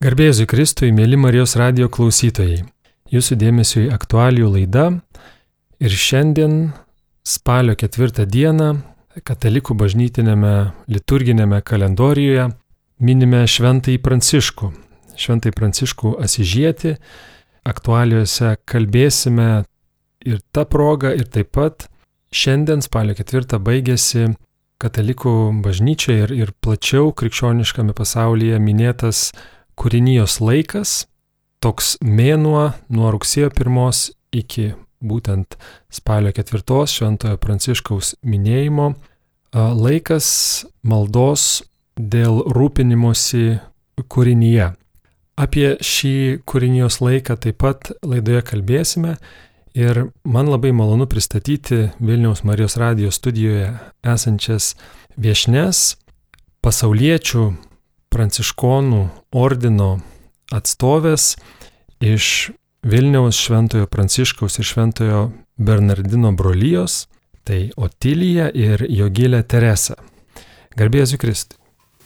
Garbėsiu Kristui, mėly Marijos radio klausytojai. Jūsų dėmesio į aktualijų laidą. Ir šiandien, spalio ketvirtą dieną, Katalikų bažnytinėme liturginėme kalendorijoje minime Šventąjį Pranciškų. Šventąjį Pranciškų Asižietį. Aktualijose kalbėsime ir tą progą, ir taip pat šiandien, spalio ketvirtą, baigėsi Katalikų bažnyčia ir, ir plačiau krikščioniškame pasaulyje minėtas kūrinijos laikas, toks mėnuo nuo rugsėjo pirmos iki būtent spalio ketvirtos šventojo pranciškaus minėjimo, laikas maldos dėl rūpinimosi kūrinyje. Apie šį kūrinijos laiką taip pat laidoje kalbėsime ir man labai malonu pristatyti Vilniaus Marijos radijos studijoje esančias viešnes, pasauliečių pranciškonų ordino atstovės iš Vilniaus Šventojo Pranciškaus ir Šventojo Bernardino brolyjos, tai Otilija ir Jogilė Teresa. Garbėsiu Kristui.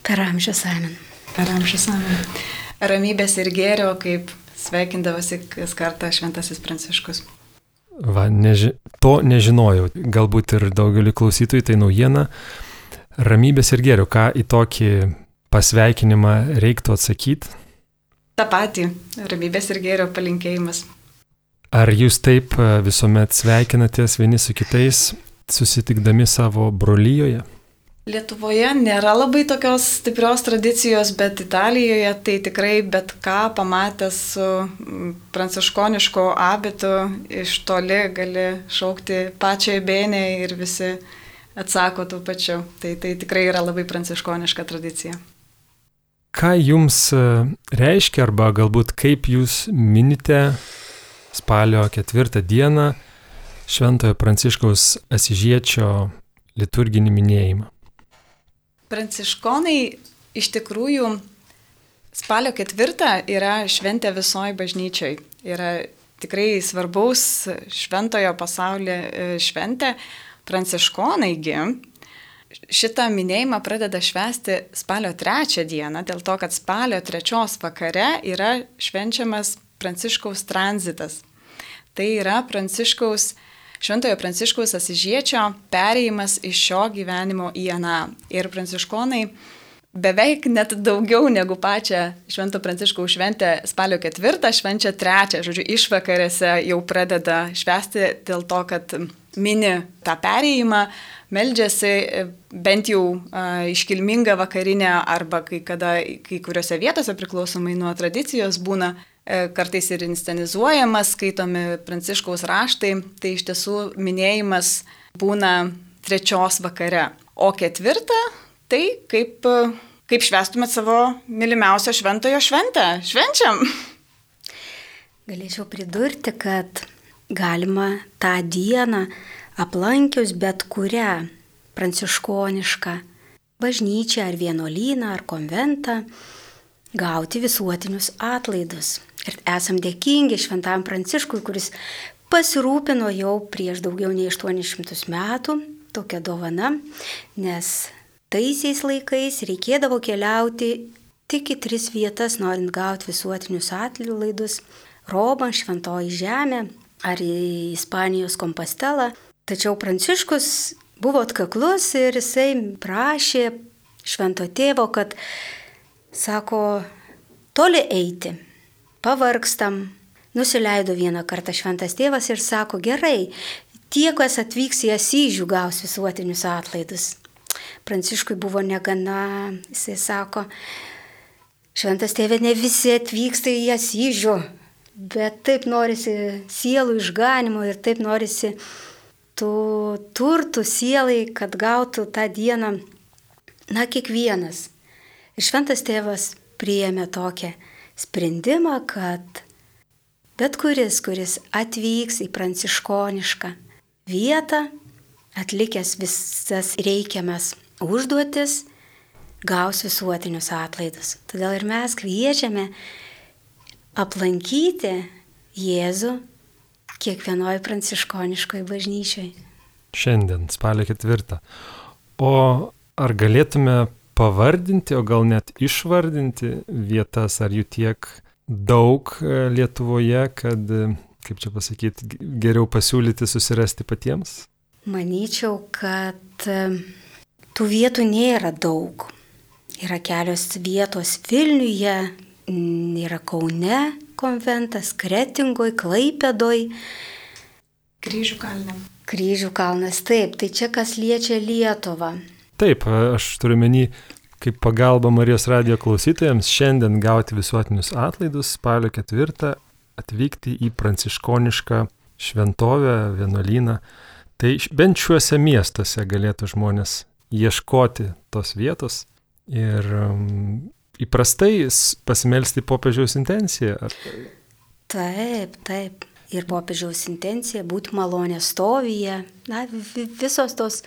Per amžius amen. Per amžius amen. Ramybės ir gėrio, kaip sveikindavosi kas kartą Šventasis Pranciškus. Va, neži to nežinojau, galbūt ir daugeliu klausytojų tai naujiena. Ramybės ir gėrio, ką į tokį pasveikinimą reiktų atsakyti? Ta pati, ramybės ir gėrio palinkėjimas. Ar jūs taip e, visuomet sveikinatės vieni su kitais, susitikdami savo brolyjoje? Lietuvoje nėra labai tokios stiprios tradicijos, bet Italijoje tai tikrai bet ką pamatęs su pranciškoniško abitu iš toli gali šaukti pačią įbėnę ir visi atsako tuo pačiu. Tai, tai tikrai yra labai pranciškoniška tradicija. Ką jums e, reiškia arba galbūt kaip jūs minite spalio ketvirtą dieną Šventojo Pranciškaus Asižiečio liturginį minėjimą? Pranciškonai iš tikrųjų spalio ketvirtą yra šventė visoji bažnyčiai. Yra tikrai svarbaus šventojo pasaulio e, šventė. Pranciškonaigi šitą minėjimą pradeda švęsti spalio trečią dieną, dėl to, kad spalio trečios vakare yra švenčiamas Pranciškaus tranzitas. Tai yra Pranciškaus, Šventojo Pranciškaus Asižiečio perėjimas iš šio gyvenimo į aną. Ir pranciškonai beveik net daugiau negu pačią Švento Pranciškaus šventę spalio ketvirtą švenčia trečią, žodžiu, išvakarėse jau pradeda švęsti dėl to, kad mini tą perėjimą, meldžiasi e, bent jau a, iškilmingą vakarinę arba kai kada kai kuriuose vietose priklausomai nuo tradicijos būna e, kartais ir inscenizuojamas, skaitomi pranciškaus raštai, tai iš tiesų minėjimas būna trečios vakare. O ketvirtą, tai kaip, kaip švestumėt savo mylimiausio šventojo šventę. Švenčiam! Galėčiau pridurti, kad galima tą dieną aplankius bet kurią pranciškonišką bažnyčią ar vienuolyną ar konventą, gauti visuotinius atlaidus. Ir esam dėkingi šventam pranciškui, kuris pasirūpino jau prieš daugiau nei 800 metų tokia dovana, nes taisiais laikais reikėdavo keliauti tik į tris vietas, norint gauti visuotinius atlaidus - Romą, Šventoji Žemė ar į Ispanijos kompastelą. Tačiau Pranciškus buvo atkaklus ir jisai prašė švento tėvo, kad, sako, toli eiti, pavargstam. Nusileido vieną kartą šventas tėvas ir sako, gerai, tie, kas atvyks į Asyžių, gaus visuotinius atlaidus. Pranciškui buvo negana, jisai sako, šventas tėvė, ne visi atvyksta į Asyžių, bet taip norisi sielų išganimo ir taip norisi tų turtų sielai, kad gautų tą dieną, na, kiekvienas. Ir šventas tėvas priėmė tokią sprendimą, kad bet kuris, kuris atvyks į pranciškonišką vietą, atlikęs visas reikiamas užduotis, gaus visuotinius atlaidus. Todėl ir mes kviečiame aplankyti Jėzų kiekvienoje pranciškoniškoje bažnyčioje. Šiandien, spalio ketvirtą. O ar galėtume pavardinti, o gal net išvardinti vietas, ar jų tiek daug e, Lietuvoje, kad, e, kaip čia pasakyti, geriau pasiūlyti susirasti patiems? Manyčiau, kad e, tų vietų nėra daug. Yra kelios vietos Vilniuje, yra Kaune konventas, Kretingoj, Klaipėdoj. Kryžių kalne. Kryžių kalnas, taip, tai čia kas liečia Lietuvą. Taip, aš turiu menį, kaip pagalba Marijos radio klausytojams šiandien gauti visuotinius atlaidus spalio ketvirtą atvykti į pranciškonišką šventovę, vienuolyną. Tai bent šiuose miestuose galėtų žmonės ieškoti tos vietos ir įprastai pasimelsti popiežiaus intenciją. Ar... Taip, taip. Ir popiežiaus intencija būti malonės stovyje. Na, visos tos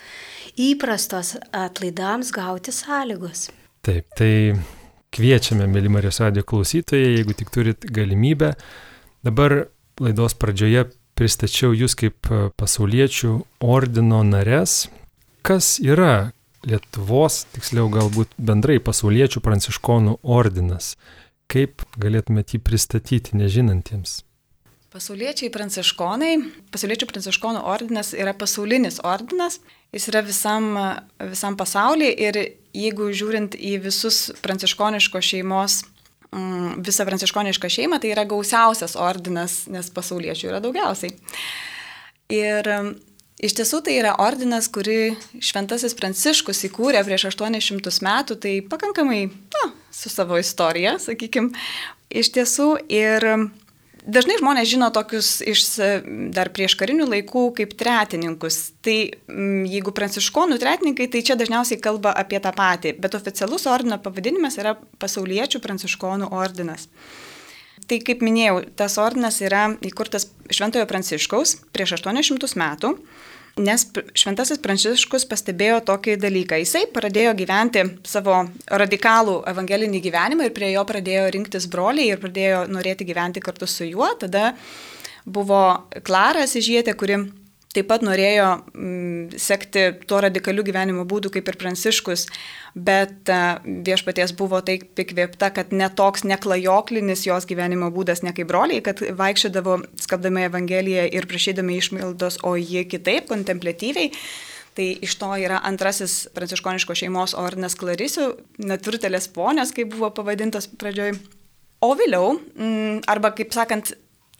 įprastos atlaidams gauti sąlygos. Taip, tai kviečiame, mėly Marijos radio klausytojai, jeigu tik turit galimybę. Dabar laidos pradžioje pristačiau jūs kaip pasauliečių ordino nares. Kas yra Lietuvos, tiksliau galbūt bendrai pasauliečių pranciškonų ordinas. Kaip galėtumėte jį pristatyti nežinantiems? Pasauliečiai pranciškonai, pasauliečių pranciškonų ordinas yra pasaulinis ordinas, jis yra visam, visam pasaulyje ir jeigu žiūrint į visus pranciškoniško šeimos, mm, visą pranciškonišką šeimą, tai yra gausiausias ordinas, nes pasauliečių yra daugiausiai. Ir Iš tiesų tai yra ordinas, kurį Šventasis Pranciškus įkūrė prieš 800 metų, tai pakankamai, na, su savo istorija, sakykime, iš tiesų. Ir dažnai žmonės žino tokius iš dar prieš karinių laikų kaip tretininkus. Tai jeigu pranciškonų tretininkai, tai čia dažniausiai kalba apie tą patį, bet oficialus ordino pavadinimas yra pasauliečių pranciškonų ordinas. Tai kaip minėjau, tas ordinas yra įkurtas Šventojo Pranciškaus prieš 800 metų nes Šventasis Pranciškus pastebėjo tokį dalyką. Jisai pradėjo gyventi savo radikalų evangelinį gyvenimą ir prie jo pradėjo rinktis broliai ir pradėjo norėti gyventi kartu su juo. Tada buvo Klara Sižietė, kuri taip pat norėjo mm, sekti tuo radikaliu gyvenimo būdu kaip ir Pranciškus, bet viešpaties buvo taip įkvėpta, kad netoks neklajoklinis jos gyvenimo būdas, ne kaip broliai, kad vaikščiodavo skabdami Evangeliją ir prašydami išmaldos, o ji kitaip, kontemplatyviai. Tai iš to yra antrasis pranciškoniško šeimos ordinas Clarisių, netvirtelės ponės, kaip buvo pavadintas pradžioj. O vėliau, mm, arba kaip sakant,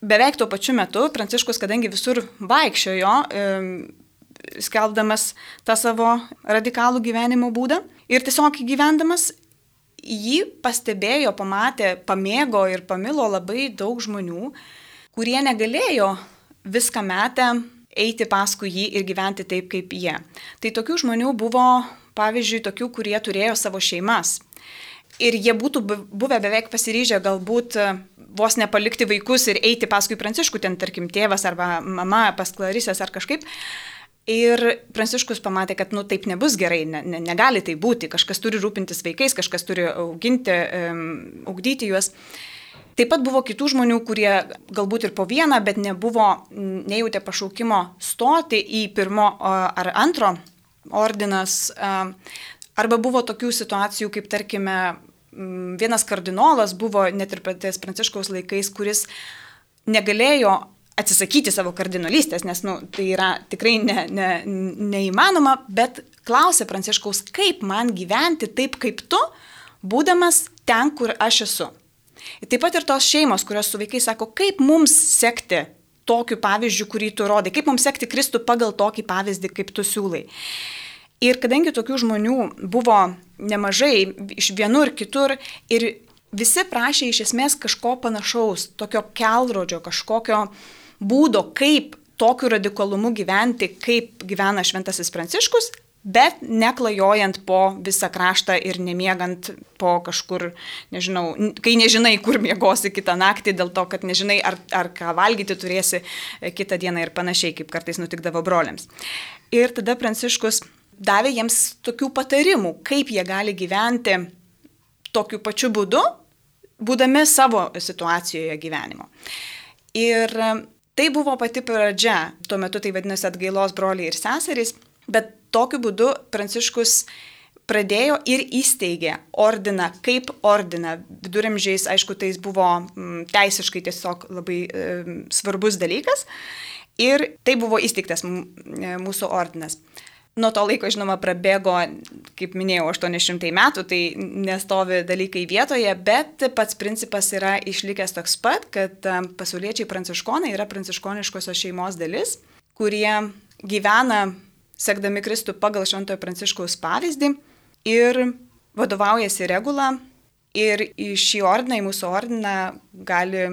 beveik tuo pačiu metu Pranciškus, kadangi visur vaikščiojo, skelbdamas tą savo radikalų gyvenimo būdą ir tiesiog gyvendamas, jį pastebėjo, pamatė, pamėgo ir pamilo labai daug žmonių, kurie negalėjo viską metę eiti paskui jį ir gyventi taip kaip jie. Tai tokių žmonių buvo, pavyzdžiui, tokių, kurie turėjo savo šeimas. Ir jie būtų buvę beveik pasiryžę galbūt vos nepalikti vaikus ir eiti paskui pranciškų, ten tarkim tėvas arba mama pas Klarisės ar kažkaip. Ir Pranciškus pamatė, kad nu taip nebus gerai, ne, ne, negali tai būti, kažkas turi rūpintis vaikais, kažkas turi auginti, um, augdyti juos. Taip pat buvo kitų žmonių, kurie galbūt ir po vieną, bet nebuvo, nejautė pašaukimo stoti į pirmo ar antro ordinas. Arba buvo tokių situacijų, kaip tarkime, vienas kardinolas buvo net ir paties Pranciškaus laikais, kuris negalėjo atsisakyti savo kardinolystės, nes nu, tai yra tikrai ne, ne, neįmanoma, bet klausė Pranciškaus, kaip man gyventi taip kaip tu, būdamas ten, kur aš esu. Ir taip pat ir tos šeimos, kurios su vaikais sako, kaip mums sekti tokiu pavyzdžiu, kurį tu rodai, kaip mums sekti Kristų pagal tokį pavyzdį, kaip tu siūlai. Ir kadangi tokių žmonių buvo nemažai iš vienur kitur ir visi prašė iš esmės kažko panašaus, tokio kelrodžio, kažkokio būdo, kaip tokiu radikalumu gyventi, kaip gyvena Šventasis Pranciškus, bet neklajojant po visą kraštą ir nemiegant po kažkur, nežinau, kai nežinai, kur miegosi kitą naktį, dėl to, kad nežinai, ar, ar ką valgyti turėsi kitą dieną ir panašiai, kaip kartais nutikdavo broliams. Ir tada Pranciškus davė jiems tokių patarimų, kaip jie gali gyventi tokiu pačiu būdu, būdami savo situacijoje gyvenimo. Ir tai buvo pati pradžia, tuo metu tai vadinasi atgailos broliai ir seserys, bet tokiu būdu Pranciškus pradėjo ir įsteigė ordiną kaip ordiną. Viduramžiais, aišku, tai buvo mm, teisiškai tiesiog labai e, svarbus dalykas ir tai buvo įsteigtas e, mūsų ordinas. Nuo to laiko, žinoma, prabėgo, kaip minėjau, 800 metų, tai nestovi dalykai vietoje, bet pats principas yra išlikęs toks pat, kad e, pasauliečiai pranciškonai yra pranciškoniškosios šeimos dalis, kurie gyvena sekdami Kristų pagal Šventojo Pranciškaus pavyzdį ir vadovaujasi regulą ir į šį ordiną, į mūsų ordiną gali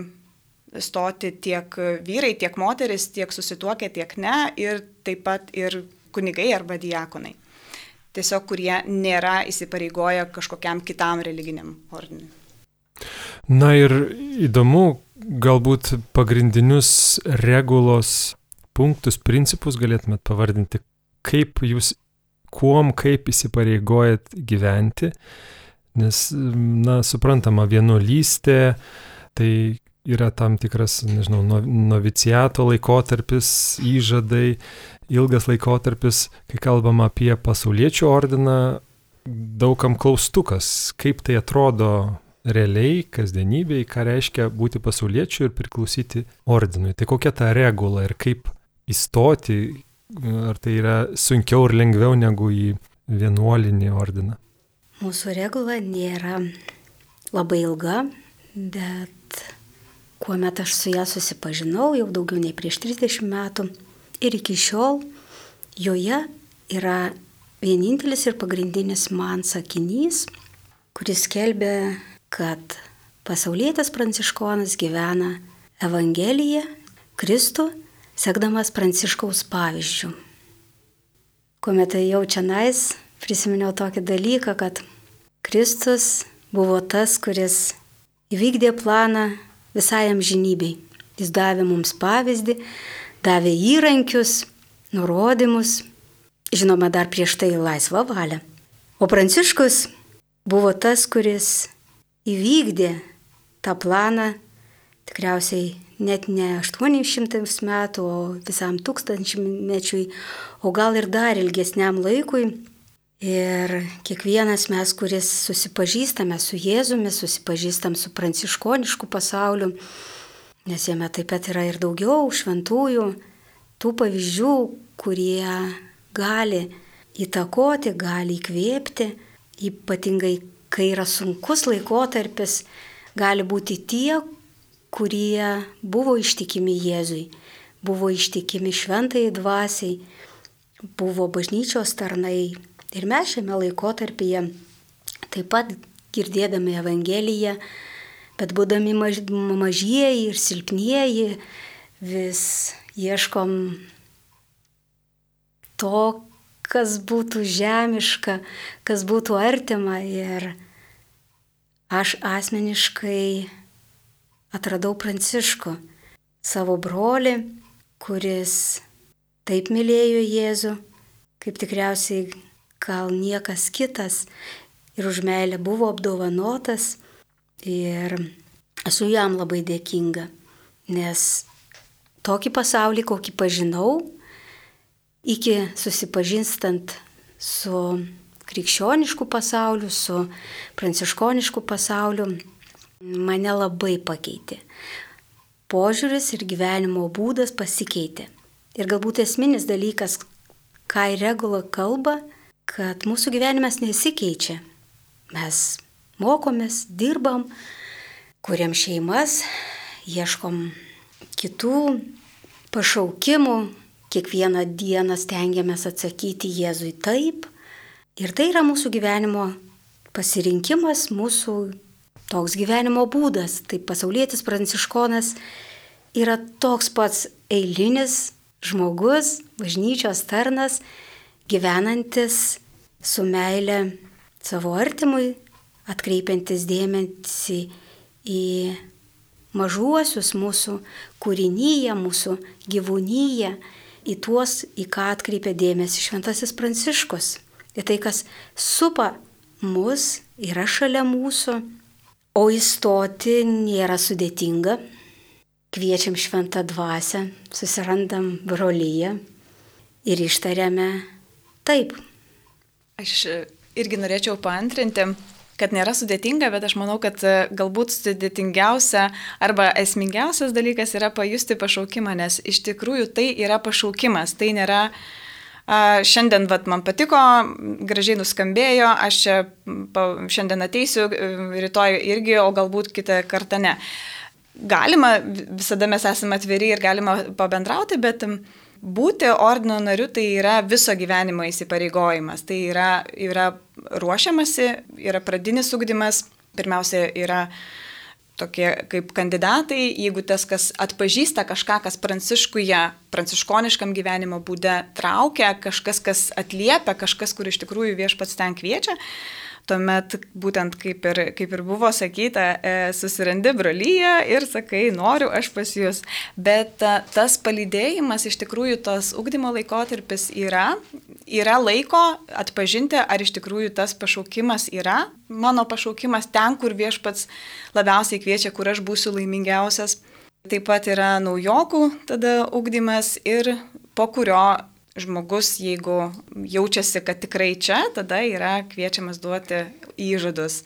stoti tiek vyrai, tiek moteris, tiek susituokę, tiek ne, ir taip pat ir kunigai arba diakonai. Tiesiog, kurie nėra įsipareigoję kažkokiam kitam religiniam ordinui. Na ir įdomu, galbūt pagrindinius regulos punktus, principus galėtumėt pavardinti, kaip jūs kuom, kaip įsipareigojat gyventi, nes, na, suprantama, vienuolystė, tai yra tam tikras, nežinau, noviciato laikotarpis, įžadai, ilgas laikotarpis, kai kalbam apie pasauliečių ordiną, daugam klaustukas, kaip tai atrodo realiai, kasdienybėje, ką reiškia būti pasauliečiu ir priklausyti ordinui. Tai kokia ta regula ir kaip įstoti, Ar tai yra sunkiau ir lengviau negu į vienuolinį ordiną? Mūsų regula nėra labai ilga, bet kuomet aš su ją susipažinau jau daugiau nei prieš 30 metų ir iki šiol joje yra vienintelis ir pagrindinis man sakinys, kuris skelbia, kad pasaulietis pranciškonas gyvena Evangeliją, Kristų sekdamas Pranciškaus pavyzdžių. Kuomet jau čia nais, prisiminiau tokį dalyką, kad Kristus buvo tas, kuris įvykdė planą visai amžinybei. Jis davė mums pavyzdį, davė įrankius, nurodymus, žinoma, dar prieš tai laisvą valią. O Pranciškus buvo tas, kuris įvykdė tą planą tikriausiai net ne 800 metų, o visam tūkstančimečiui, o gal ir dar ilgesniam laikui. Ir kiekvienas mes, kuris susipažįstame su Jėzumi, susipažįstam su pranciškonišku pasauliu, nes jame taip pat yra ir daugiau šventųjų, tų pavyzdžių, kurie gali įtakoti, gali įkvėpti, ypatingai kai yra sunkus laikotarpis, gali būti tie, kurie buvo ištikimi Jėzui, buvo ištikimi šventai dvasiai, buvo bažnyčios tarnai. Ir mes šiame laikotarpyje taip pat girdėdami Evangeliją, bet būdami maž, mažieji ir silpnieji, vis ieškom to, kas būtų žemiška, kas būtų artima. Ir aš asmeniškai atradau Pranciškų, savo brolį, kuris taip mylėjo Jėzų, kaip tikriausiai gal niekas kitas ir už meilę buvo apdovanotas ir esu jam labai dėkinga, nes tokį pasaulį, kokį pažinau, iki susipažinstant su krikščionišku pasauliu, su pranciškonišku pasauliu, mane labai pakeitė. Požiūris ir gyvenimo būdas pasikeitė. Ir galbūt esminis dalykas, ką ir regula kalba, kad mūsų gyvenimas nesikeičia. Mes mokomės, dirbam, kuriam šeimas, ieškom kitų pašaukimų, kiekvieną dieną stengiamės atsakyti Jėzui taip. Ir tai yra mūsų gyvenimo pasirinkimas, mūsų toks gyvenimo būdas. Tai pasaulietis pranciškonas yra toks pats eilinis žmogus, bažnyčios tarnas, gyvenantis su meile savo artimui, atkreipiantis dėmesį į mažuosius mūsų kūrinyje, mūsų gyvūnyje, į tuos, į ką atkreipia dėmesį Šventasis Pranciškus. Į tai, kas supa mus, yra šalia mūsų O įstoti nėra sudėtinga. Kviečiam šventą dvasę, susirandam brolyje ir ištariame taip. Aš irgi norėčiau paantrinti kad nėra sudėtinga, bet aš manau, kad e, galbūt sudėtingiausia arba esmingiausias dalykas yra pajusti pašaukimą, nes iš tikrųjų tai yra pašaukimas, tai nėra a, šiandien vat, man patiko, gražiai nuskambėjo, aš čia pa, šiandien ateisiu, e, rytoj irgi, o galbūt kitą kartą ne. Galima, visada mes esame atviri ir galima pabendrauti, bet būti ordino nariu tai yra viso gyvenimo įsipareigojimas. Tai yra, yra ruošiamasi, yra pradinis ugdymas, pirmiausia yra tokie kaip kandidatai, jeigu tas, kas atpažįsta kažką, kas pranciškuje, pranciškoniškam gyvenimo būde traukia, kažkas, kas atliepia, kažkas, kur iš tikrųjų viešpats ten kviečia, tuomet būtent kaip ir, kaip ir buvo sakyta, e, susirandi brolyje ir sakai, noriu aš pas jūs. Bet e, tas palydėjimas iš tikrųjų tos ugdymo laikotarpis yra, yra laiko atpažinti, ar iš tikrųjų tas pašaukimas yra mano pašaukimas ten, kur viešpats labiausiai kviečia, kur aš būsiu laimingiausias. Taip pat yra naujokų tada ugdymas ir po kurio žmogus, jeigu jaučiasi, kad tikrai čia, tada yra kviečiamas duoti įžadus.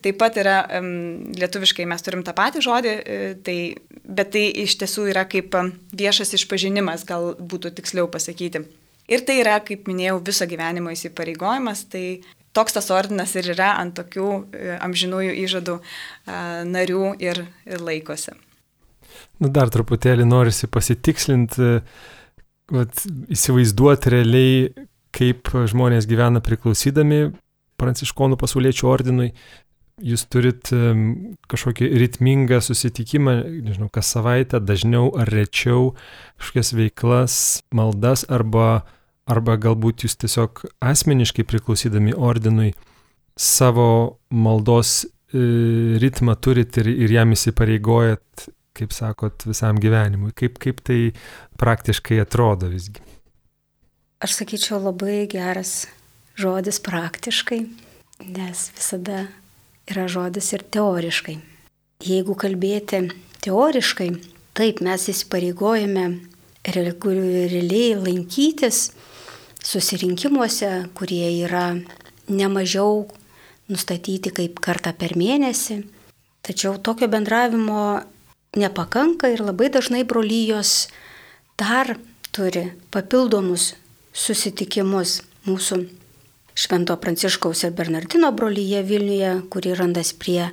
Taip pat yra, lietuviškai mes turim tą patį žodį, e, tai, bet tai iš tiesų yra kaip viešas išpažinimas, gal būtų tiksliau pasakyti. Ir tai yra, kaip minėjau, viso gyvenimo įsipareigojimas, tai toks tas ordinas ir yra ant tokių e, amžinųjų įžadų narių ir, ir laikosi. Nu, dar truputėlį norisi pasitikslinti vat, įsivaizduoti realiai, kaip žmonės gyvena priklausydami pranciškonų pasauliečių ordinui. Jūs turit kažkokį ritmingą susitikimą, nežinau, kas savaitę, dažniau ar rečiau, kažkokias veiklas, maldas, arba, arba galbūt jūs tiesiog asmeniškai priklausydami ordinui savo maldos e, ritmą turit ir, ir jam įsipareigojat kaip sakot, visam gyvenimui? Kaip, kaip tai praktiškai atrodo visgi? Aš sakyčiau labai geras žodis praktiškai, nes visada yra žodis ir teoriškai. Jeigu kalbėti teoriškai, taip mes įsipareigojame realiai lankytis susirinkimuose, kurie yra nemažiau nustatyti kaip kartą per mėnesį. Tačiau tokio bendravimo nepakanka ir labai dažnai brolyjos dar turi papildomus susitikimus mūsų Švento Pranciškaus ir Bernardino brolyje Vilniuje, kuri randas prie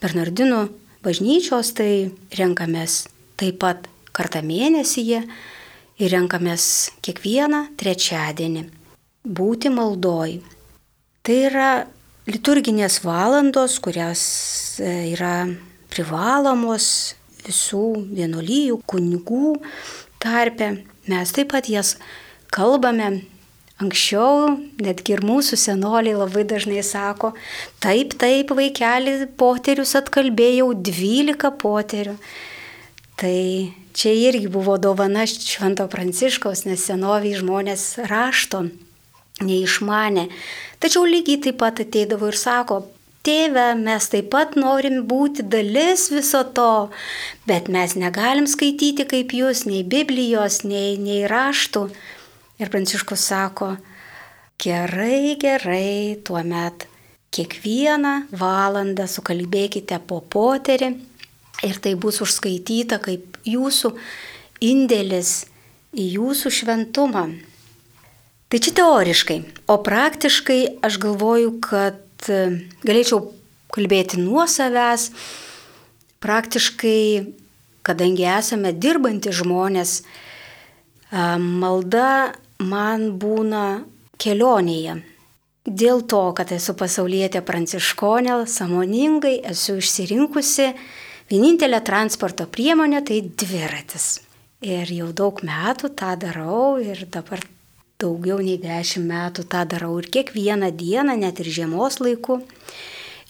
Bernardinų bažnyčios, tai renkamės taip pat kartą mėnesyje ir renkamės kiekvieną trečiadienį būti maldoj. Tai yra liturginės valandos, kurios e, yra privalomos visų vienuolyjų, kunigų tarpe. Mes taip pat jas kalbame. Anksčiau netgi ir mūsų senoliai labai dažnai sako, taip, taip, vaikeli, poterius atkalbėjau 12 poterių. Tai čia irgi buvo dovana Švento Pranciškaus, nes senoviai žmonės rašto neišmane. Tačiau lygiai taip pat ateidavo ir sako, Tėve, mes taip pat norim būti dalis viso to, bet mes negalim skaityti kaip jūs, nei Biblijos, nei, nei raštų. Ir Pranciškus sako, gerai, gerai, tuo met kiekvieną valandą sukalbėkite po poterį ir tai bus užskaityta kaip jūsų indėlis į jūsų šventumą. Tai čia teoriškai, o praktiškai aš galvoju, kad E, galėčiau kalbėti nuo savęs. Praktiškai, kadangi esame dirbantys žmonės, e, malda man būna kelionėje. Dėl to, kad esu pasaulietė pranciškonė, samoningai esu išsirinkusi vienintelę transporto priemonę tai dviratis. Ir jau daug metų tą darau ir dabar daugiau nei dešimt metų tą darau ir kiekvieną dieną, net ir žiemos laiku,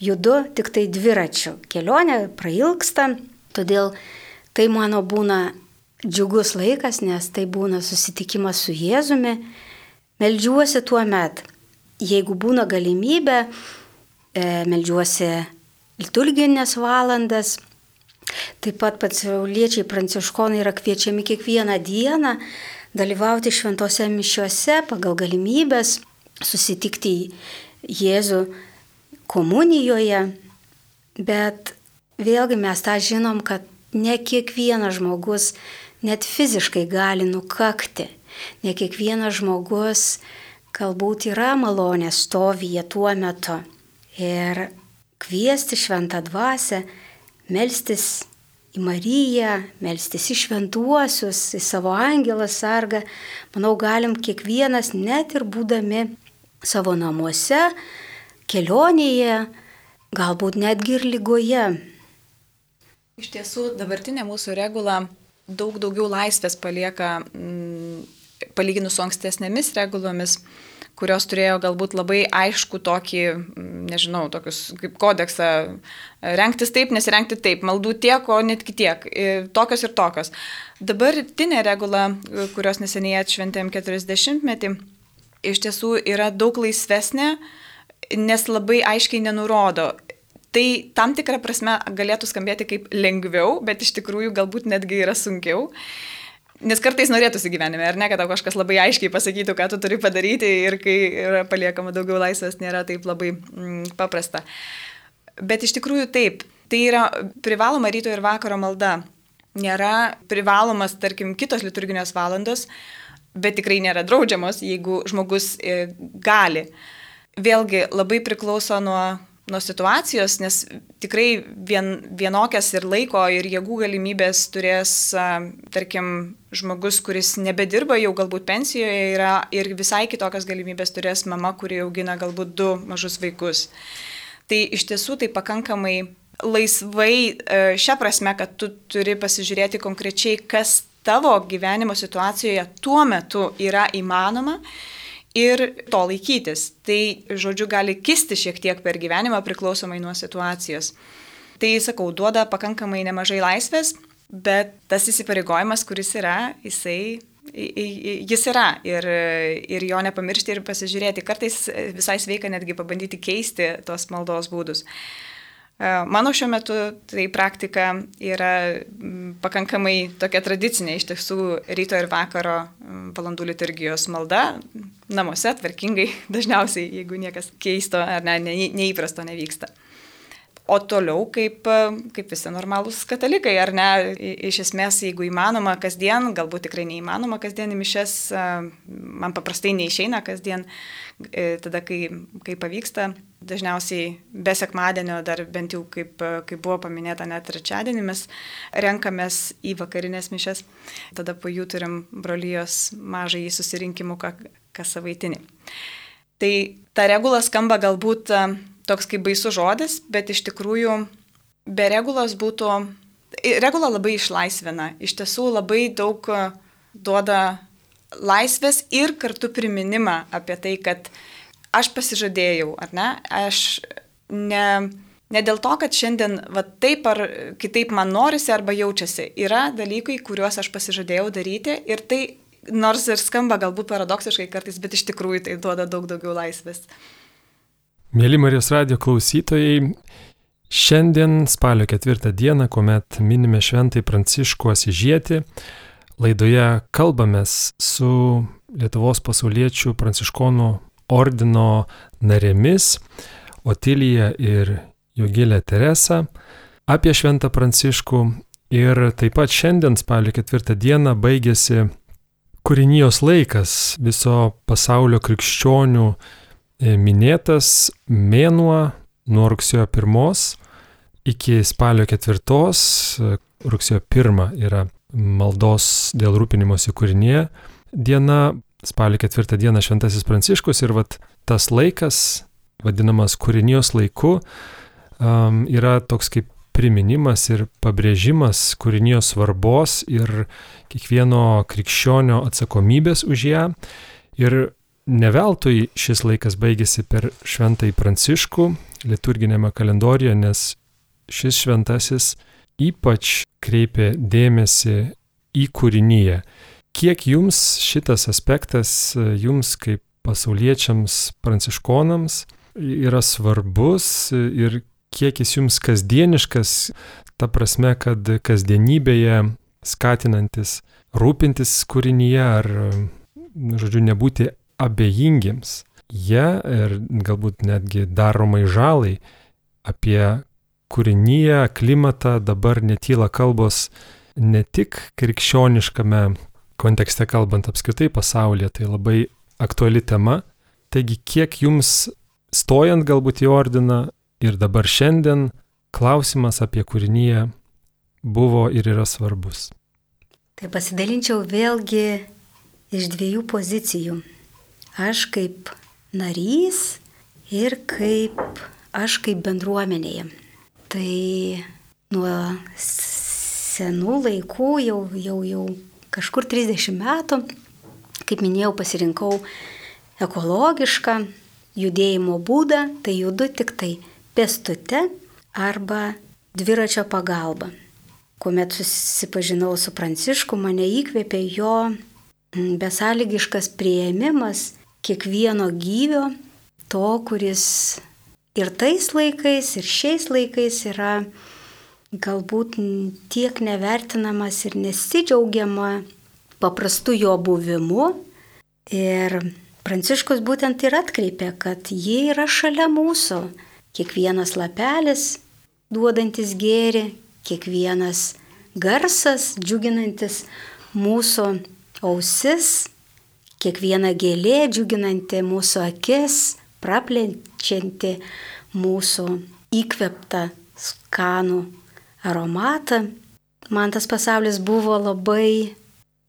judu tik tai dviračiu. Kelionė prailgsta, todėl tai mano būna džiugus laikas, nes tai būna susitikimas su Jėzumi. Meldžiuosi tuo met, jeigu būna galimybė, e, meldžiuosi liturginės valandas. Taip pat pasauliečiai pranciškonai yra kviečiami kiekvieną dieną dalyvauti šventose mišiuose pagal galimybės, susitikti Jėzų komunijoje, bet vėlgi mes tą žinom, kad ne kiekvienas žmogus net fiziškai gali nukakti, ne kiekvienas žmogus galbūt yra malonės stovyje tuo metu. Ir kviesti šventą dvasę, melstis į Mariją, melstis į šventuosius, į savo angelą sargą, manau, galim kiekvienas net ir būdami savo namuose, kelionėje, galbūt netgi ir lygoje. Iš tiesų, dabartinė mūsų regula daug daugiau laisvės palieka, mm, palyginus su ankstesnėmis regulomis kurios turėjo galbūt labai aišku tokį, nežinau, tokius kaip kodeksą, renktis taip, nesirengti taip, maldų tiek, o netgi tiek, tokios ir tokios. Dabartinė regula, kurios neseniai atšventėm 40-metį, iš tiesų yra daug laisvesnė, nes labai aiškiai nenurodo. Tai tam tikrą prasme galėtų skambėti kaip lengviau, bet iš tikrųjų galbūt netgi yra sunkiau. Nes kartais norėtųsi gyvenime, ar ne, kad tau kažkas labai aiškiai pasakytų, ką tu turi padaryti ir kai yra paliekama daugiau laisvės, nėra taip labai mm, paprasta. Bet iš tikrųjų taip, tai yra privaloma ryto ir vakaro malda. Nėra privalomas, tarkim, kitos liturginės valandos, bet tikrai nėra draudžiamos, jeigu žmogus e, gali. Vėlgi labai priklauso nuo nuo situacijos, nes tikrai vien, vienokias ir laiko, ir jėgų galimybės turės, tarkim, žmogus, kuris nebedirba, jau galbūt pensijoje yra, ir visai kitokias galimybės turės mama, kuri augina galbūt du mažus vaikus. Tai iš tiesų tai pakankamai laisvai e, šią prasme, kad tu turi pasižiūrėti konkrečiai, kas tavo gyvenimo situacijoje tuo metu yra įmanoma ir to laikytis. Tai, žodžiu, gali kisti šiek tiek per gyvenimą priklausomai nuo situacijos. Tai, sakau, duoda pakankamai nemažai laisvės, bet tas įsipareigojimas, kuris yra, jisai jis yra ir, ir jo nepamiršti ir pasižiūrėti. Kartais visai sveika netgi pabandyti keisti tos maldos būdus. E, mano šiuo metu tai praktika yra pakankamai tokia tradicinė, iš tiesų ryto ir vakaro valandų liturgijos malda, namuose, tvarkingai, dažniausiai, jeigu niekas keisto ar ne, ne, neįprasto nevyksta. O toliau kaip, kaip visi normalūs katalikai, ar ne, iš esmės, jeigu įmanoma kasdien, galbūt tikrai neįmanoma kasdien į mišes, man paprastai neišeina kasdien, e, tada kai, kai pavyksta, dažniausiai be sekmadienio, dar bent jau kaip, kaip buvo paminėta net trečiadienį, mes renkamės į vakarinės mišes, tada po jų turim brolyjos mažai susirinkimų kas savaitinį. Tai ta regula skamba galbūt toks kaip baisus žodis, bet iš tikrųjų be regulos būtų, regula labai išlaisvina, iš tiesų labai daug e, duoda laisvės ir kartu priminimą apie tai, kad aš pasižadėjau, ar ne, aš ne, ne dėl to, kad šiandien va, taip ar kitaip man norisi arba jaučiasi, yra dalykai, kuriuos aš pasižadėjau daryti ir tai nors ir skamba galbūt paradoksiškai kartais, bet iš tikrųjų tai duoda daug daugiau laisvės. Mėly Marijos radio klausytojai, šiandien spalio ketvirtą dieną, kuomet minime šventai Pranciškų Asižietį, laidoje kalbamės su Lietuvos pasauliečių Pranciškonų ordino narėmis Otilija ir Jogilė Teresa apie šventą Pranciškų. Ir taip pat šiandien spalio ketvirtą dieną baigėsi kūrinijos laikas viso pasaulio krikščionių minėtas mėnuo nuo rugsėjo 1 iki spalio 4, e, rugsėjo 1 yra maldos dėl rūpinimosi kūrinėje diena, spalio 4 diena Šventasis Pranciškus ir vat, tas laikas, vadinamas kūrinijos laiku, um, yra toks kaip priminimas ir pabrėžimas kūrinijos svarbos ir kiekvieno krikščionio atsakomybės už ją. Ir Neveltui šis laikas baigėsi per šventąjį Pranciškų liturginėme kalendorijoje, nes šis šventasis ypač kreipė dėmesį į kūrinyje. Kiek jums šitas aspektas, jums kaip pasauliečiams pranciškonams, yra svarbus ir kiek jis jums kasdieniškas, ta prasme, kad kasdienybėje skatinantis rūpintis kūrinyje ar, žodžiu, nebūti abejingiems jie ir galbūt netgi daromai žalai apie kūrinyje, klimatą dabar netyla kalbos ne tik krikščioniškame kontekste kalbant apskritai pasaulyje, tai labai aktuali tema. Taigi, kiek jums stojant galbūt į ordiną ir dabar šiandien klausimas apie kūrinyje buvo ir yra svarbus? Tai pasidalinčiau vėlgi iš dviejų pozicijų. Aš kaip narys ir kaip aš kaip bendruomenėje. Tai nuo senų laikų, jau, jau, jau kažkur 30 metų, kaip minėjau, pasirinkau ekologišką judėjimo būdą, tai judu tik tai pėstute arba dviračio pagalba. Kuomet susipažinau su Prancišku, mane įkvėpė jo besąlygiškas prieimimas kiekvieno gyvio, to, kuris ir tais laikais, ir šiais laikais yra galbūt tiek nevertinamas ir nesidžiaugiama paprastu jo buvimu. Ir Pranciškus būtent ir atkreipė, kad jie yra šalia mūsų. Kiekvienas lapelis duodantis gėri, kiekvienas garsas džiuginantis mūsų ausis, kiekviena gėlė džiuginanti mūsų akis, praplenčianti mūsų įkveptą skanų aromatą. Man tas pasaulis buvo labai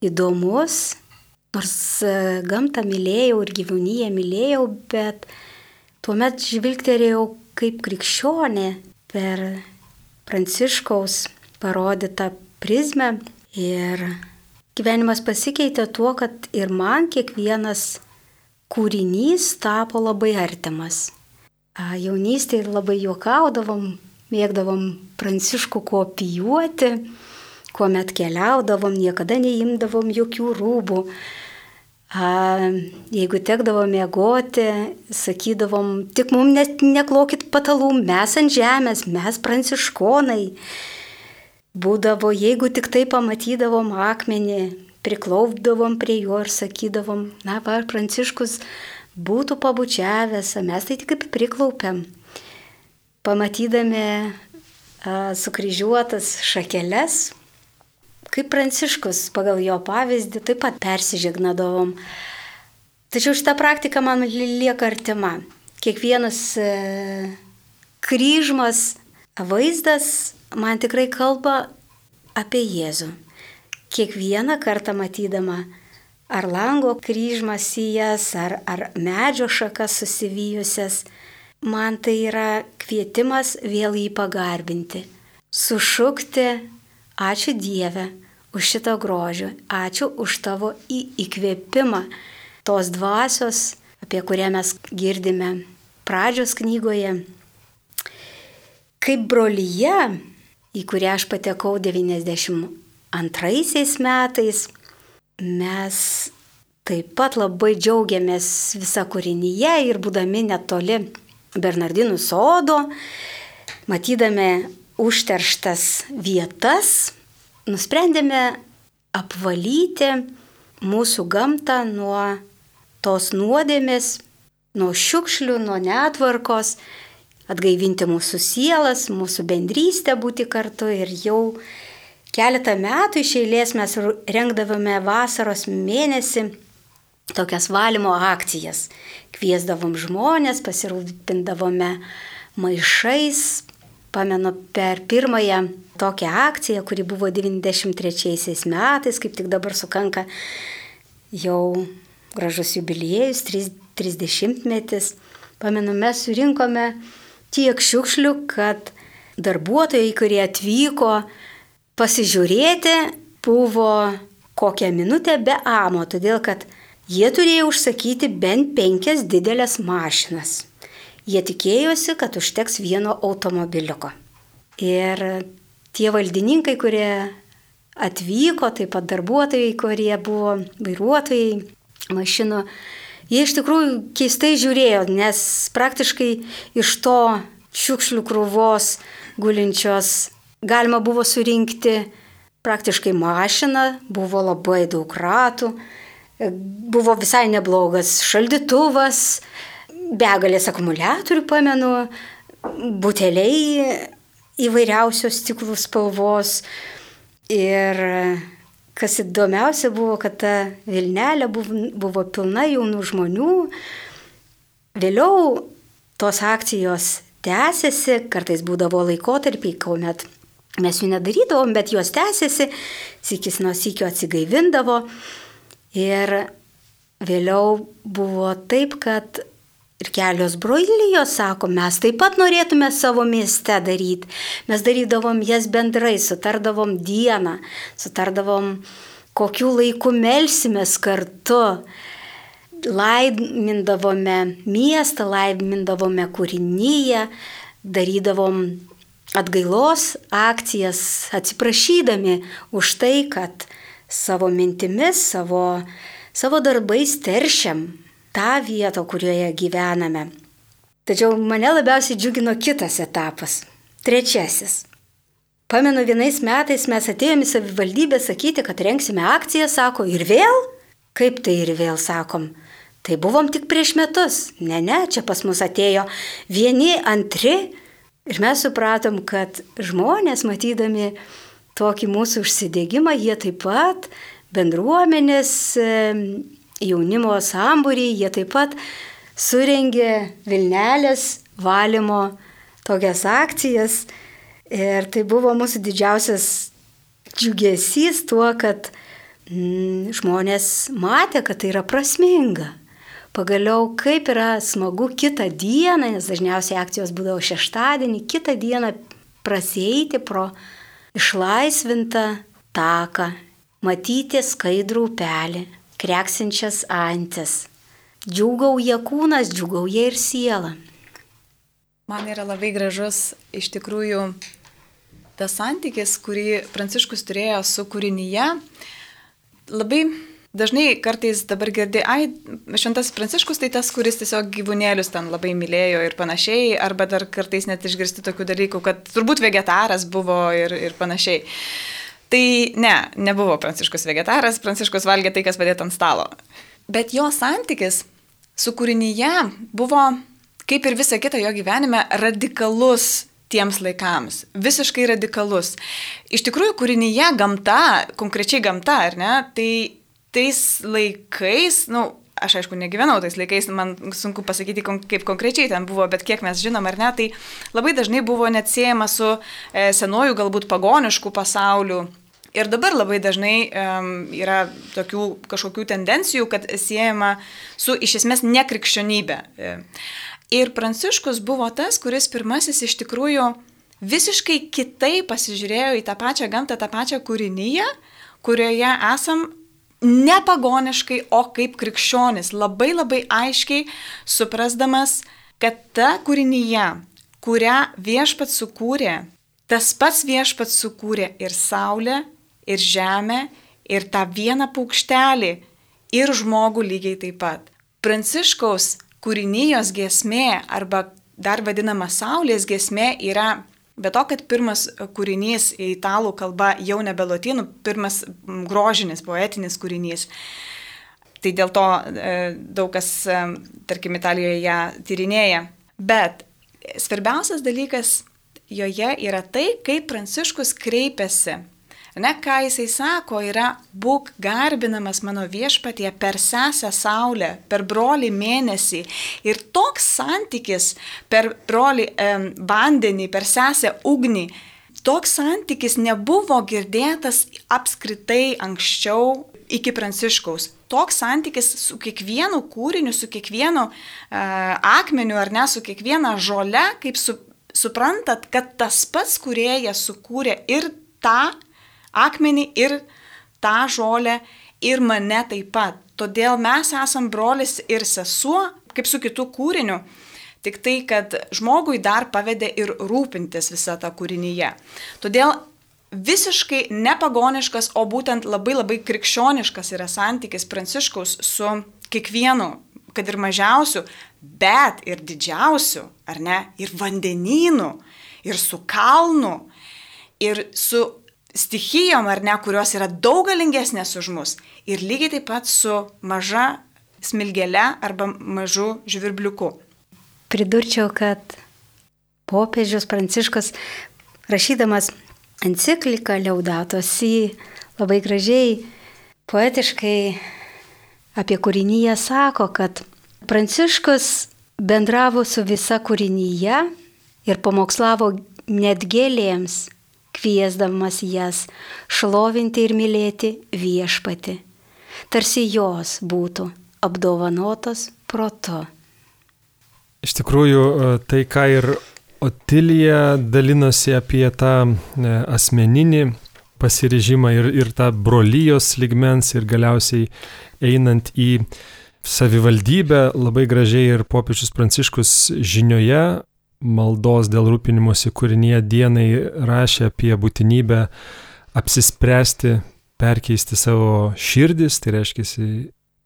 įdomus, nors e, gamtą mylėjau ir gyvūnyje mylėjau, bet tuomet žvilgterėjau kaip krikščionė per Pranciškaus parodytą prizmę ir gyvenimas pasikeitė tuo, kad ir man kiekvienas kūrinys tapo labai artimas. Jaunystėje labai juokaudavom, mėgdavom pranciškų kopijuoti, kuomet keliaudavom, niekada neimdavom jokių rūbų. A, jeigu tekdavo mėgoti, sakydavom, tik mums net neklokit patalų, mes ant žemės, mes pranciškonai. Būdavo, jeigu tik tai pamatydavom akmenį, priklaupdavom prie jo ir sakydavom, na, va, pranciškus būtų pabučiavęs, mes tai tik priklaupiam pamatydami a, sukryžiuotas šakeles, kaip pranciškus pagal jo pavyzdį taip pat persižegnadovom. Tačiau šita praktika man lieka artima. Kiekvienas e, kryžmas, vaizdas man tikrai kalba apie Jėzų. Kiekvieną kartą matydama ar lango kryžmas į jas, ar, ar medžio šakas susivijusias, man tai yra kvietimas vėl jį pagarbinti, sušukti ačiū Dieve už šitą grožį, ačiū už tavo įkvėpimą tos dvasios, apie kurią mes girdime pradžios knygoje. Kaip brolyje, į kurią aš patekau 92 metais, mes taip pat labai džiaugiamės visą kūrinyje ir būdami netoli Bernardinų sodo, matydami užterštas vietas, nusprendėme apvalyti mūsų gamtą nuo tos nuodėmės, nuo šiukšlių, nuo netvarkos, atgaivinti mūsų sielas, mūsų bendrystę būti kartu ir jau keletą metų iš eilės mes rengdavome vasaros mėnesį tokias valymo akcijas. Kviesdavom žmonės, pasirūpindavome maišais. Pamenu per pirmąją tokią akciją, kuri buvo 93 metais, kaip tik dabar sukanka jau gražus jubiliejus, 30 metis. Pamenu, mes surinkome tiek šiukšlių, kad darbuotojai, kurie atvyko pasižiūrėti, buvo kokią minutę be amo, todėl kad Jie turėjo užsakyti bent penkias didelės mašinas. Jie tikėjosi, kad užteks vieno automobiliuko. Ir tie valdininkai, kurie atvyko, taip pat darbuotojai, kurie buvo vairuotojai mašinų, jie iš tikrųjų keistai žiūrėjo, nes praktiškai iš to šiukšlių krūvos gulinčios galima buvo surinkti praktiškai mašiną, buvo labai daug ratų, buvo visai neblogas šaldytuvas, begalės akumuliatorių pamenu, buteliai įvairiausios stiklų spalvos. Ir kas įdomiausia buvo, kad ta Vilnelė buvo, buvo pilna jaunų žmonių. Vėliau tos akcijos tęsiasi, kartais būdavo laikotarpiai, kuomet mes jų nedarydavom, bet jos tęsiasi, sikis nuo sikio atsigaivindavo. Ir vėliau buvo taip, kad ir kelios broilijos sako, mes taip pat norėtume savo mieste daryti. Mes darydavom jas bendrai, sutardavom dieną, sutardavom, kokiu laiku melsimės kartu laimindavome miestą, laimindavome kūrinyje, darydavom atgailos akcijas, atsiprašydami už tai, kad savo mintimis, savo, savo darbais teršiam tą vietą, kurioje gyvename. Tačiau mane labiausiai džiugino kitas etapas - trečiasis. Pamenu, vienais metais mes atėjome į savivaldybę sakyti, kad renksime akciją, sako, ir vėl? Kaip tai ir vėl sakom? Tai buvom tik prieš metus. Ne, ne, čia pas mus atėjo vieni, antri. Ir mes supratom, kad žmonės, matydami tokį mūsų užsidėgymą, jie taip pat bendruomenės jaunimo sambūrį, jie taip pat surengė Vilnelės valymo tokias akcijas. Ir tai buvo mūsų didžiausias džiugesys tuo, kad mm, žmonės matė, kad tai yra prasminga. Pagaliau, kaip yra smagu kitą dieną, nes dažniausiai akcijos būdavo šeštadienį, kitą dieną prasieiti pro išlaisvintą taką, matyti skaidrų upelį, kreksinčias antis. Džiugauja kūnas, džiugauja ir siela. Man yra labai gražus iš tikrųjų tas santykis, kurį Pranciškus turėjo su kūrinyje. Labai dažnai kartais dabar girdi, ai, šventas Pranciškus tai tas, kuris tiesiog gyvūnėlius ten labai mylėjo ir panašiai, arba dar kartais net išgirsti tokių dalykų, kad turbūt vegetaras buvo ir, ir panašiai. Tai ne, nebuvo Pranciškus vegetaras, Pranciškus valgė tai, kas padėta ant stalo. Bet jo santykis su kūrinyje buvo, kaip ir visa kita jo gyvenime, radikalus tiems laikams. Visiškai radikalus. Iš tikrųjų, kūrinyje gamta, konkrečiai gamta, ar ne, tai tais laikais, na, nu, aš aišku negyvenau tais laikais, man sunku pasakyti, kaip konkrečiai ten buvo, bet kiek mes žinom ar ne, tai labai dažnai buvo net siejama su e, senojų galbūt pagoniškų pasauliu. Ir dabar labai dažnai um, yra tokių kažkokių tendencijų, kad siejama su iš esmės nekrikščionybė. E, ir Pranciškus buvo tas, kuris pirmasis iš tikrųjų visiškai kitaip pasižiūrėjo į tą pačią gamtą, tą pačią kūrinyje, kurioje esam nepagoniškai, o kaip krikščionis, labai labai aiškiai suprasdamas, kad ta kūrinyje, kurią viešpat sukūrė, tas pats viešpat sukūrė ir saulę, ir žemę, ir tą vieną paukštelį, ir žmogų lygiai taip pat. Pranciškaus kūrinijos gesmė arba dar vadinama saulės gesmė yra Be to, kad pirmas kūrinys į italų kalbą jau nebe lotynų, pirmas grožinis, poetinis kūrinys. Tai dėl to e, daug kas, e, tarkim, Italijoje ją tyrinėja. Bet svarbiausias dalykas joje yra tai, kaip Pranciškus kreipiasi Ne, ką jisai sako, yra būk garbinamas mano viešpatie per sesę saulę, per brolį mėnesį. Ir toks santykis per brolį e, vandenį, per sesę ugnį, toks santykis nebuvo girdėtas apskritai anksčiau iki Pranciškaus. Toks santykis su kiekvienu kūriniu, su kiekvienu uh, akmeniu ar ne, su kiekviena žole, kaip su, suprantat, kad tas pats kuriejas sukūrė ir tą akmenį ir tą žolę ir mane taip pat. Todėl mes esam brolis ir sesuo, kaip su kitu kūriniu. Tik tai, kad žmogui dar pavedė ir rūpintis visą tą kūrinyje. Todėl visiškai nepagoniškas, o būtent labai labai krikščioniškas yra santykis Pranciškaus su kiekvienu, kad ir mažiausiu, bet ir didžiausiu, ar ne, ir vandenynu, ir su kalnu, ir su stichijom ar ne, kurios yra daug galingesnės už mus. Ir lygiai taip pat su maža smilgele arba mažu žvirbliuku. Pridurčiau, kad popiežius Pranciškas, rašydamas encikliką Liaudatos į labai gražiai, poetiškai apie kūrinyje sako, kad Pranciškus bendravo su visa kūrinyje ir pamokslavo net gėlėms, kviesdamas jas šlovinti ir mylėti viešpati, tarsi jos būtų apdovanotos protu. Iš tikrųjų, tai ką ir Otilija dalinosi apie tą e, asmeninį pasiryžimą ir, ir tą brolyjos ligmens ir galiausiai einant į savivaldybę labai gražiai ir popiežius Pranciškus žinioje maldos dėl rūpinimosi kūrinyje dienai rašė apie būtinybę apsispręsti, perkeisti savo širdis, tai reiškia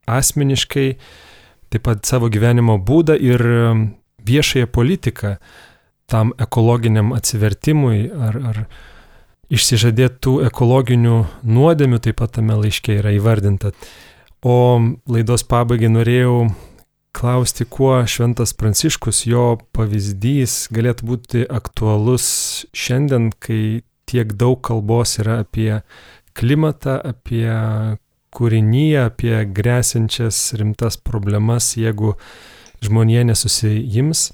asmeniškai, taip pat savo gyvenimo būdą ir viešąją politiką tam ekologiniam atsivertimui ar, ar išsižadėtų ekologinių nuodėmių taip pat tame laiške yra įvardinta. O laidos pabaigai norėjau klausti, kuo šventas Pranciškus, jo pavyzdys galėtų būti aktualus šiandien, kai tiek daug kalbos yra apie klimatą, apie kūrinyje, apie grėsinčias rimtas problemas, jeigu žmonė nesusijims.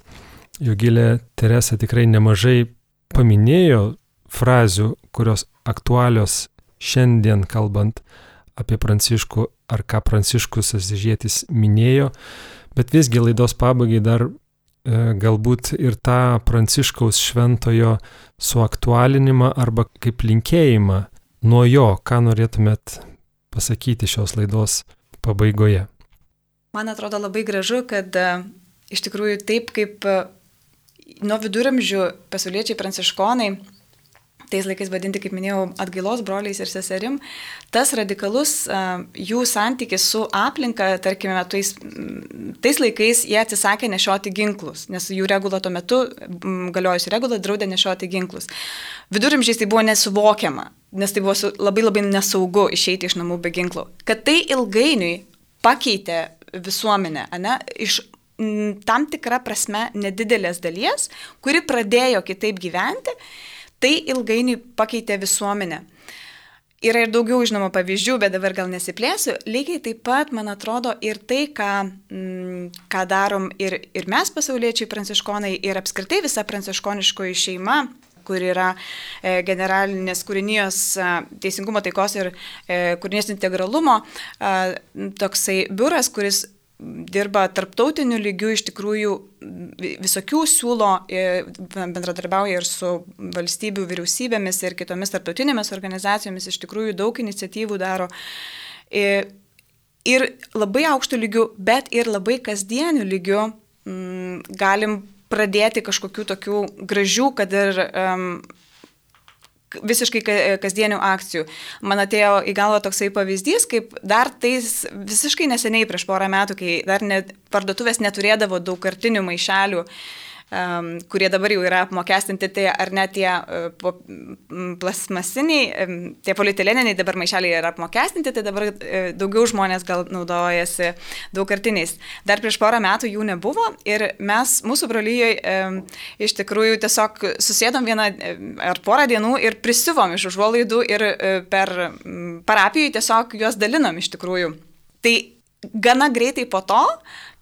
Jogilė Teresa tikrai nemažai paminėjo frazių, kurios aktualios šiandien kalbant apie Pranciškų ar ką Pranciškus Asižėtis minėjo, bet visgi laidos pabaigai dar e, galbūt ir tą Pranciškaus šventojo suaktualinimą arba kaip linkėjimą nuo jo, ką norėtumėt pasakyti šios laidos pabaigoje. Man atrodo labai gražu, kad e, iš tikrųjų taip kaip nuo viduramžių pasauliečiai pranciškonai, tais laikais vadinti, kaip minėjau, atgailos broliais ir seserim, tas radikalus jų santykis su aplinka, tarkime, tais, tais laikais jie atsisakė nešioti ginklus, nes jų regula tuo metu, galiojusi regula, draudė nešioti ginklus. Viduramžiais tai buvo nesuvokiama, nes tai buvo labai labai nesaugu išeiti iš namų be ginklų. Kad tai ilgainiui pakeitė visuomenę, ne, iš tam tikra prasme nedidelės dalies, kuri pradėjo kitaip gyventi, tai ilgainiui pakeitė visuomenę. Yra ir daugiau žinoma pavyzdžių, bet dabar gal nesiplėsiu. Lygiai taip pat, man atrodo, ir tai, ką, m, ką darom ir, ir mes pasauliečiai pranciškonai, ir apskritai visa pranciškoniškoji šeima, kur yra e, generalinės kūrinijos e, teisingumo taikos ir e, kūrinijos integralumo e, toksai biuras, kuris dirba tarptautiniu lygiu, iš tikrųjų visokių siūlo, bendradarbiauja ir su valstybių vyriausybėmis ir kitomis tarptautinėmis organizacijomis, iš tikrųjų daug iniciatyvų daro. Ir labai aukštų lygių, bet ir labai kasdienių lygių m, galim pradėti kažkokių tokių gražių, kad ir um, visiškai kasdienių akcijų. Man atėjo į galvą toksai pavyzdys, kaip dar tais visiškai neseniai prieš porą metų, kai dar net parduotuvės neturėdavo daugkartinių maišelių uh, um, kurie dabar jau yra apmokestinti, tai ar net tie uh, plasmasiniai, um, tie polietilėniniai dabar maišeliai yra apmokestinti, tai dabar uh, daugiau žmonės gal naudojasi daugkartiniais. Dar prieš porą metų jų nebuvo ir mes mūsų brolyjoje um, iš tikrųjų tiesiog susėdom vieną ar porą dienų ir prisivom iš užuolaidų ir uh, per um, parapijų tiesiog juos dalinom iš tikrųjų. Tai gana greitai po to,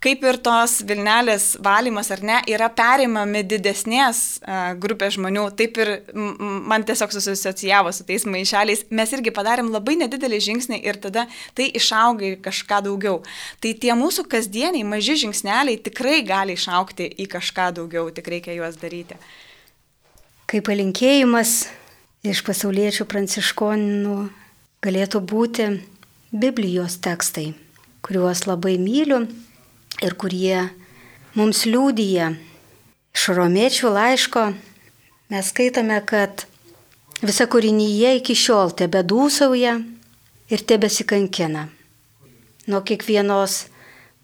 kaip ir tos Vilnelės valymas ar ne, yra perimami didesnės uh, grupės žmonių, taip ir man tiesiog susociavo su tais maišeliais. Mes irgi padarėm labai nedidelį žingsnį ir tada tai išauga į kažką daugiau. Tai tie mūsų kasdieniai maži žingsneliai tikrai gali išaukti į kažką daugiau, tik reikia juos daryti. Kaip palinkėjimas iš pasauliečių pranciškonų galėtų būti Biblijos tekstai kuriuos labai myliu ir kurie mums liūdija. Iš romiečių laiško mes skaitome, kad visa kūrinyje iki šiol tebe dūsauja ir tebesikankina. Nuo kiekvienos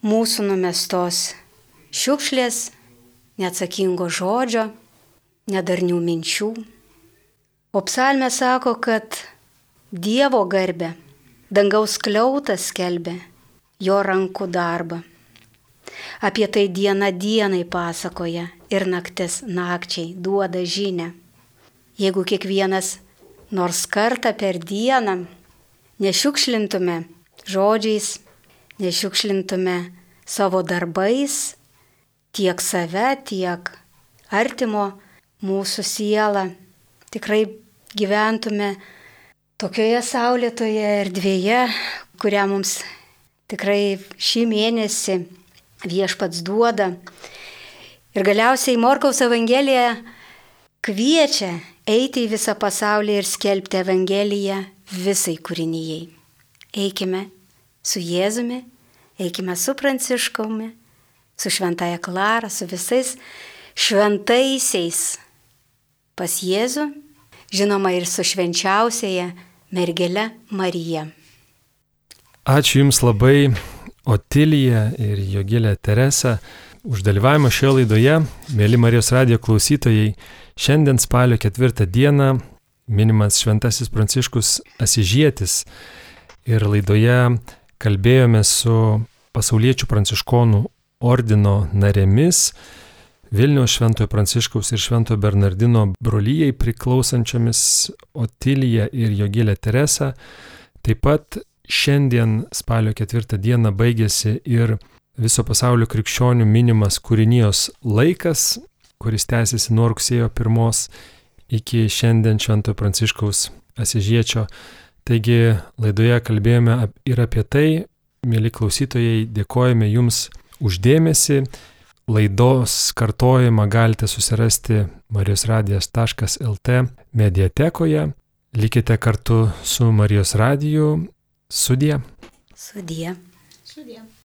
mūsų numestos šiukšlės, neatsakingo žodžio, nedarnių minčių. O psalmė sako, kad Dievo garbė, dangaus kliautas skelbė jo rankų darbą. Apie tai diena dienai pasakoja ir naktis nakčiai duoda žinę. Jeigu kiekvienas nors kartą per dieną nešiukšlintume žodžiais, nešiukšlintume savo darbais tiek save, tiek artimo mūsų sielą, tikrai gyventume tokioje saulėtoje erdvėje, kurią mums tikrai šį mėnesį viešpats duoda. Ir galiausiai Morkaus Evangelija kviečia eiti į visą pasaulį ir skelbti Evangeliją visai kūrinyjei. Eikime su Jėzumi, eikime su Pranciškaumi, su Šventaja Klara, su visais šventaisiais pas Jėzų, žinoma ir su švenčiausiaja mergelė Marija. Ačiū Jums labai, Otilija ir Jogilė Teresa, už dalyvavimą šioje laidoje. Mėly Marijos radijo klausytojai, šiandien spalio ketvirtą dieną minimas Šventasis Pranciškus Asižėtis. Ir laidoje kalbėjome su pasauliečių pranciškonų ordino narėmis, Vilniaus Šventojo Pranciškaus ir Šventojo Bernardino brolyjei priklausančiomis Otilija ir Jogilė Teresa. Taip pat Šiandien spalio ketvirtą dieną baigėsi ir viso pasaulio krikščionių minimas kūrinijos laikas, kuris tęsiasi nuo rugsėjo pirmos iki šiandien Šventojo Pranciškaus Asižiečio. Taigi laidoje kalbėjome ir apie tai, mėly klausytojai, dėkojame Jums uždėmesi. Laidos kartojimą galite susirasti marijosradijas.lt mediatekoje. Likite kartu su Marijos radiju Sudie. Sudie. Sudie.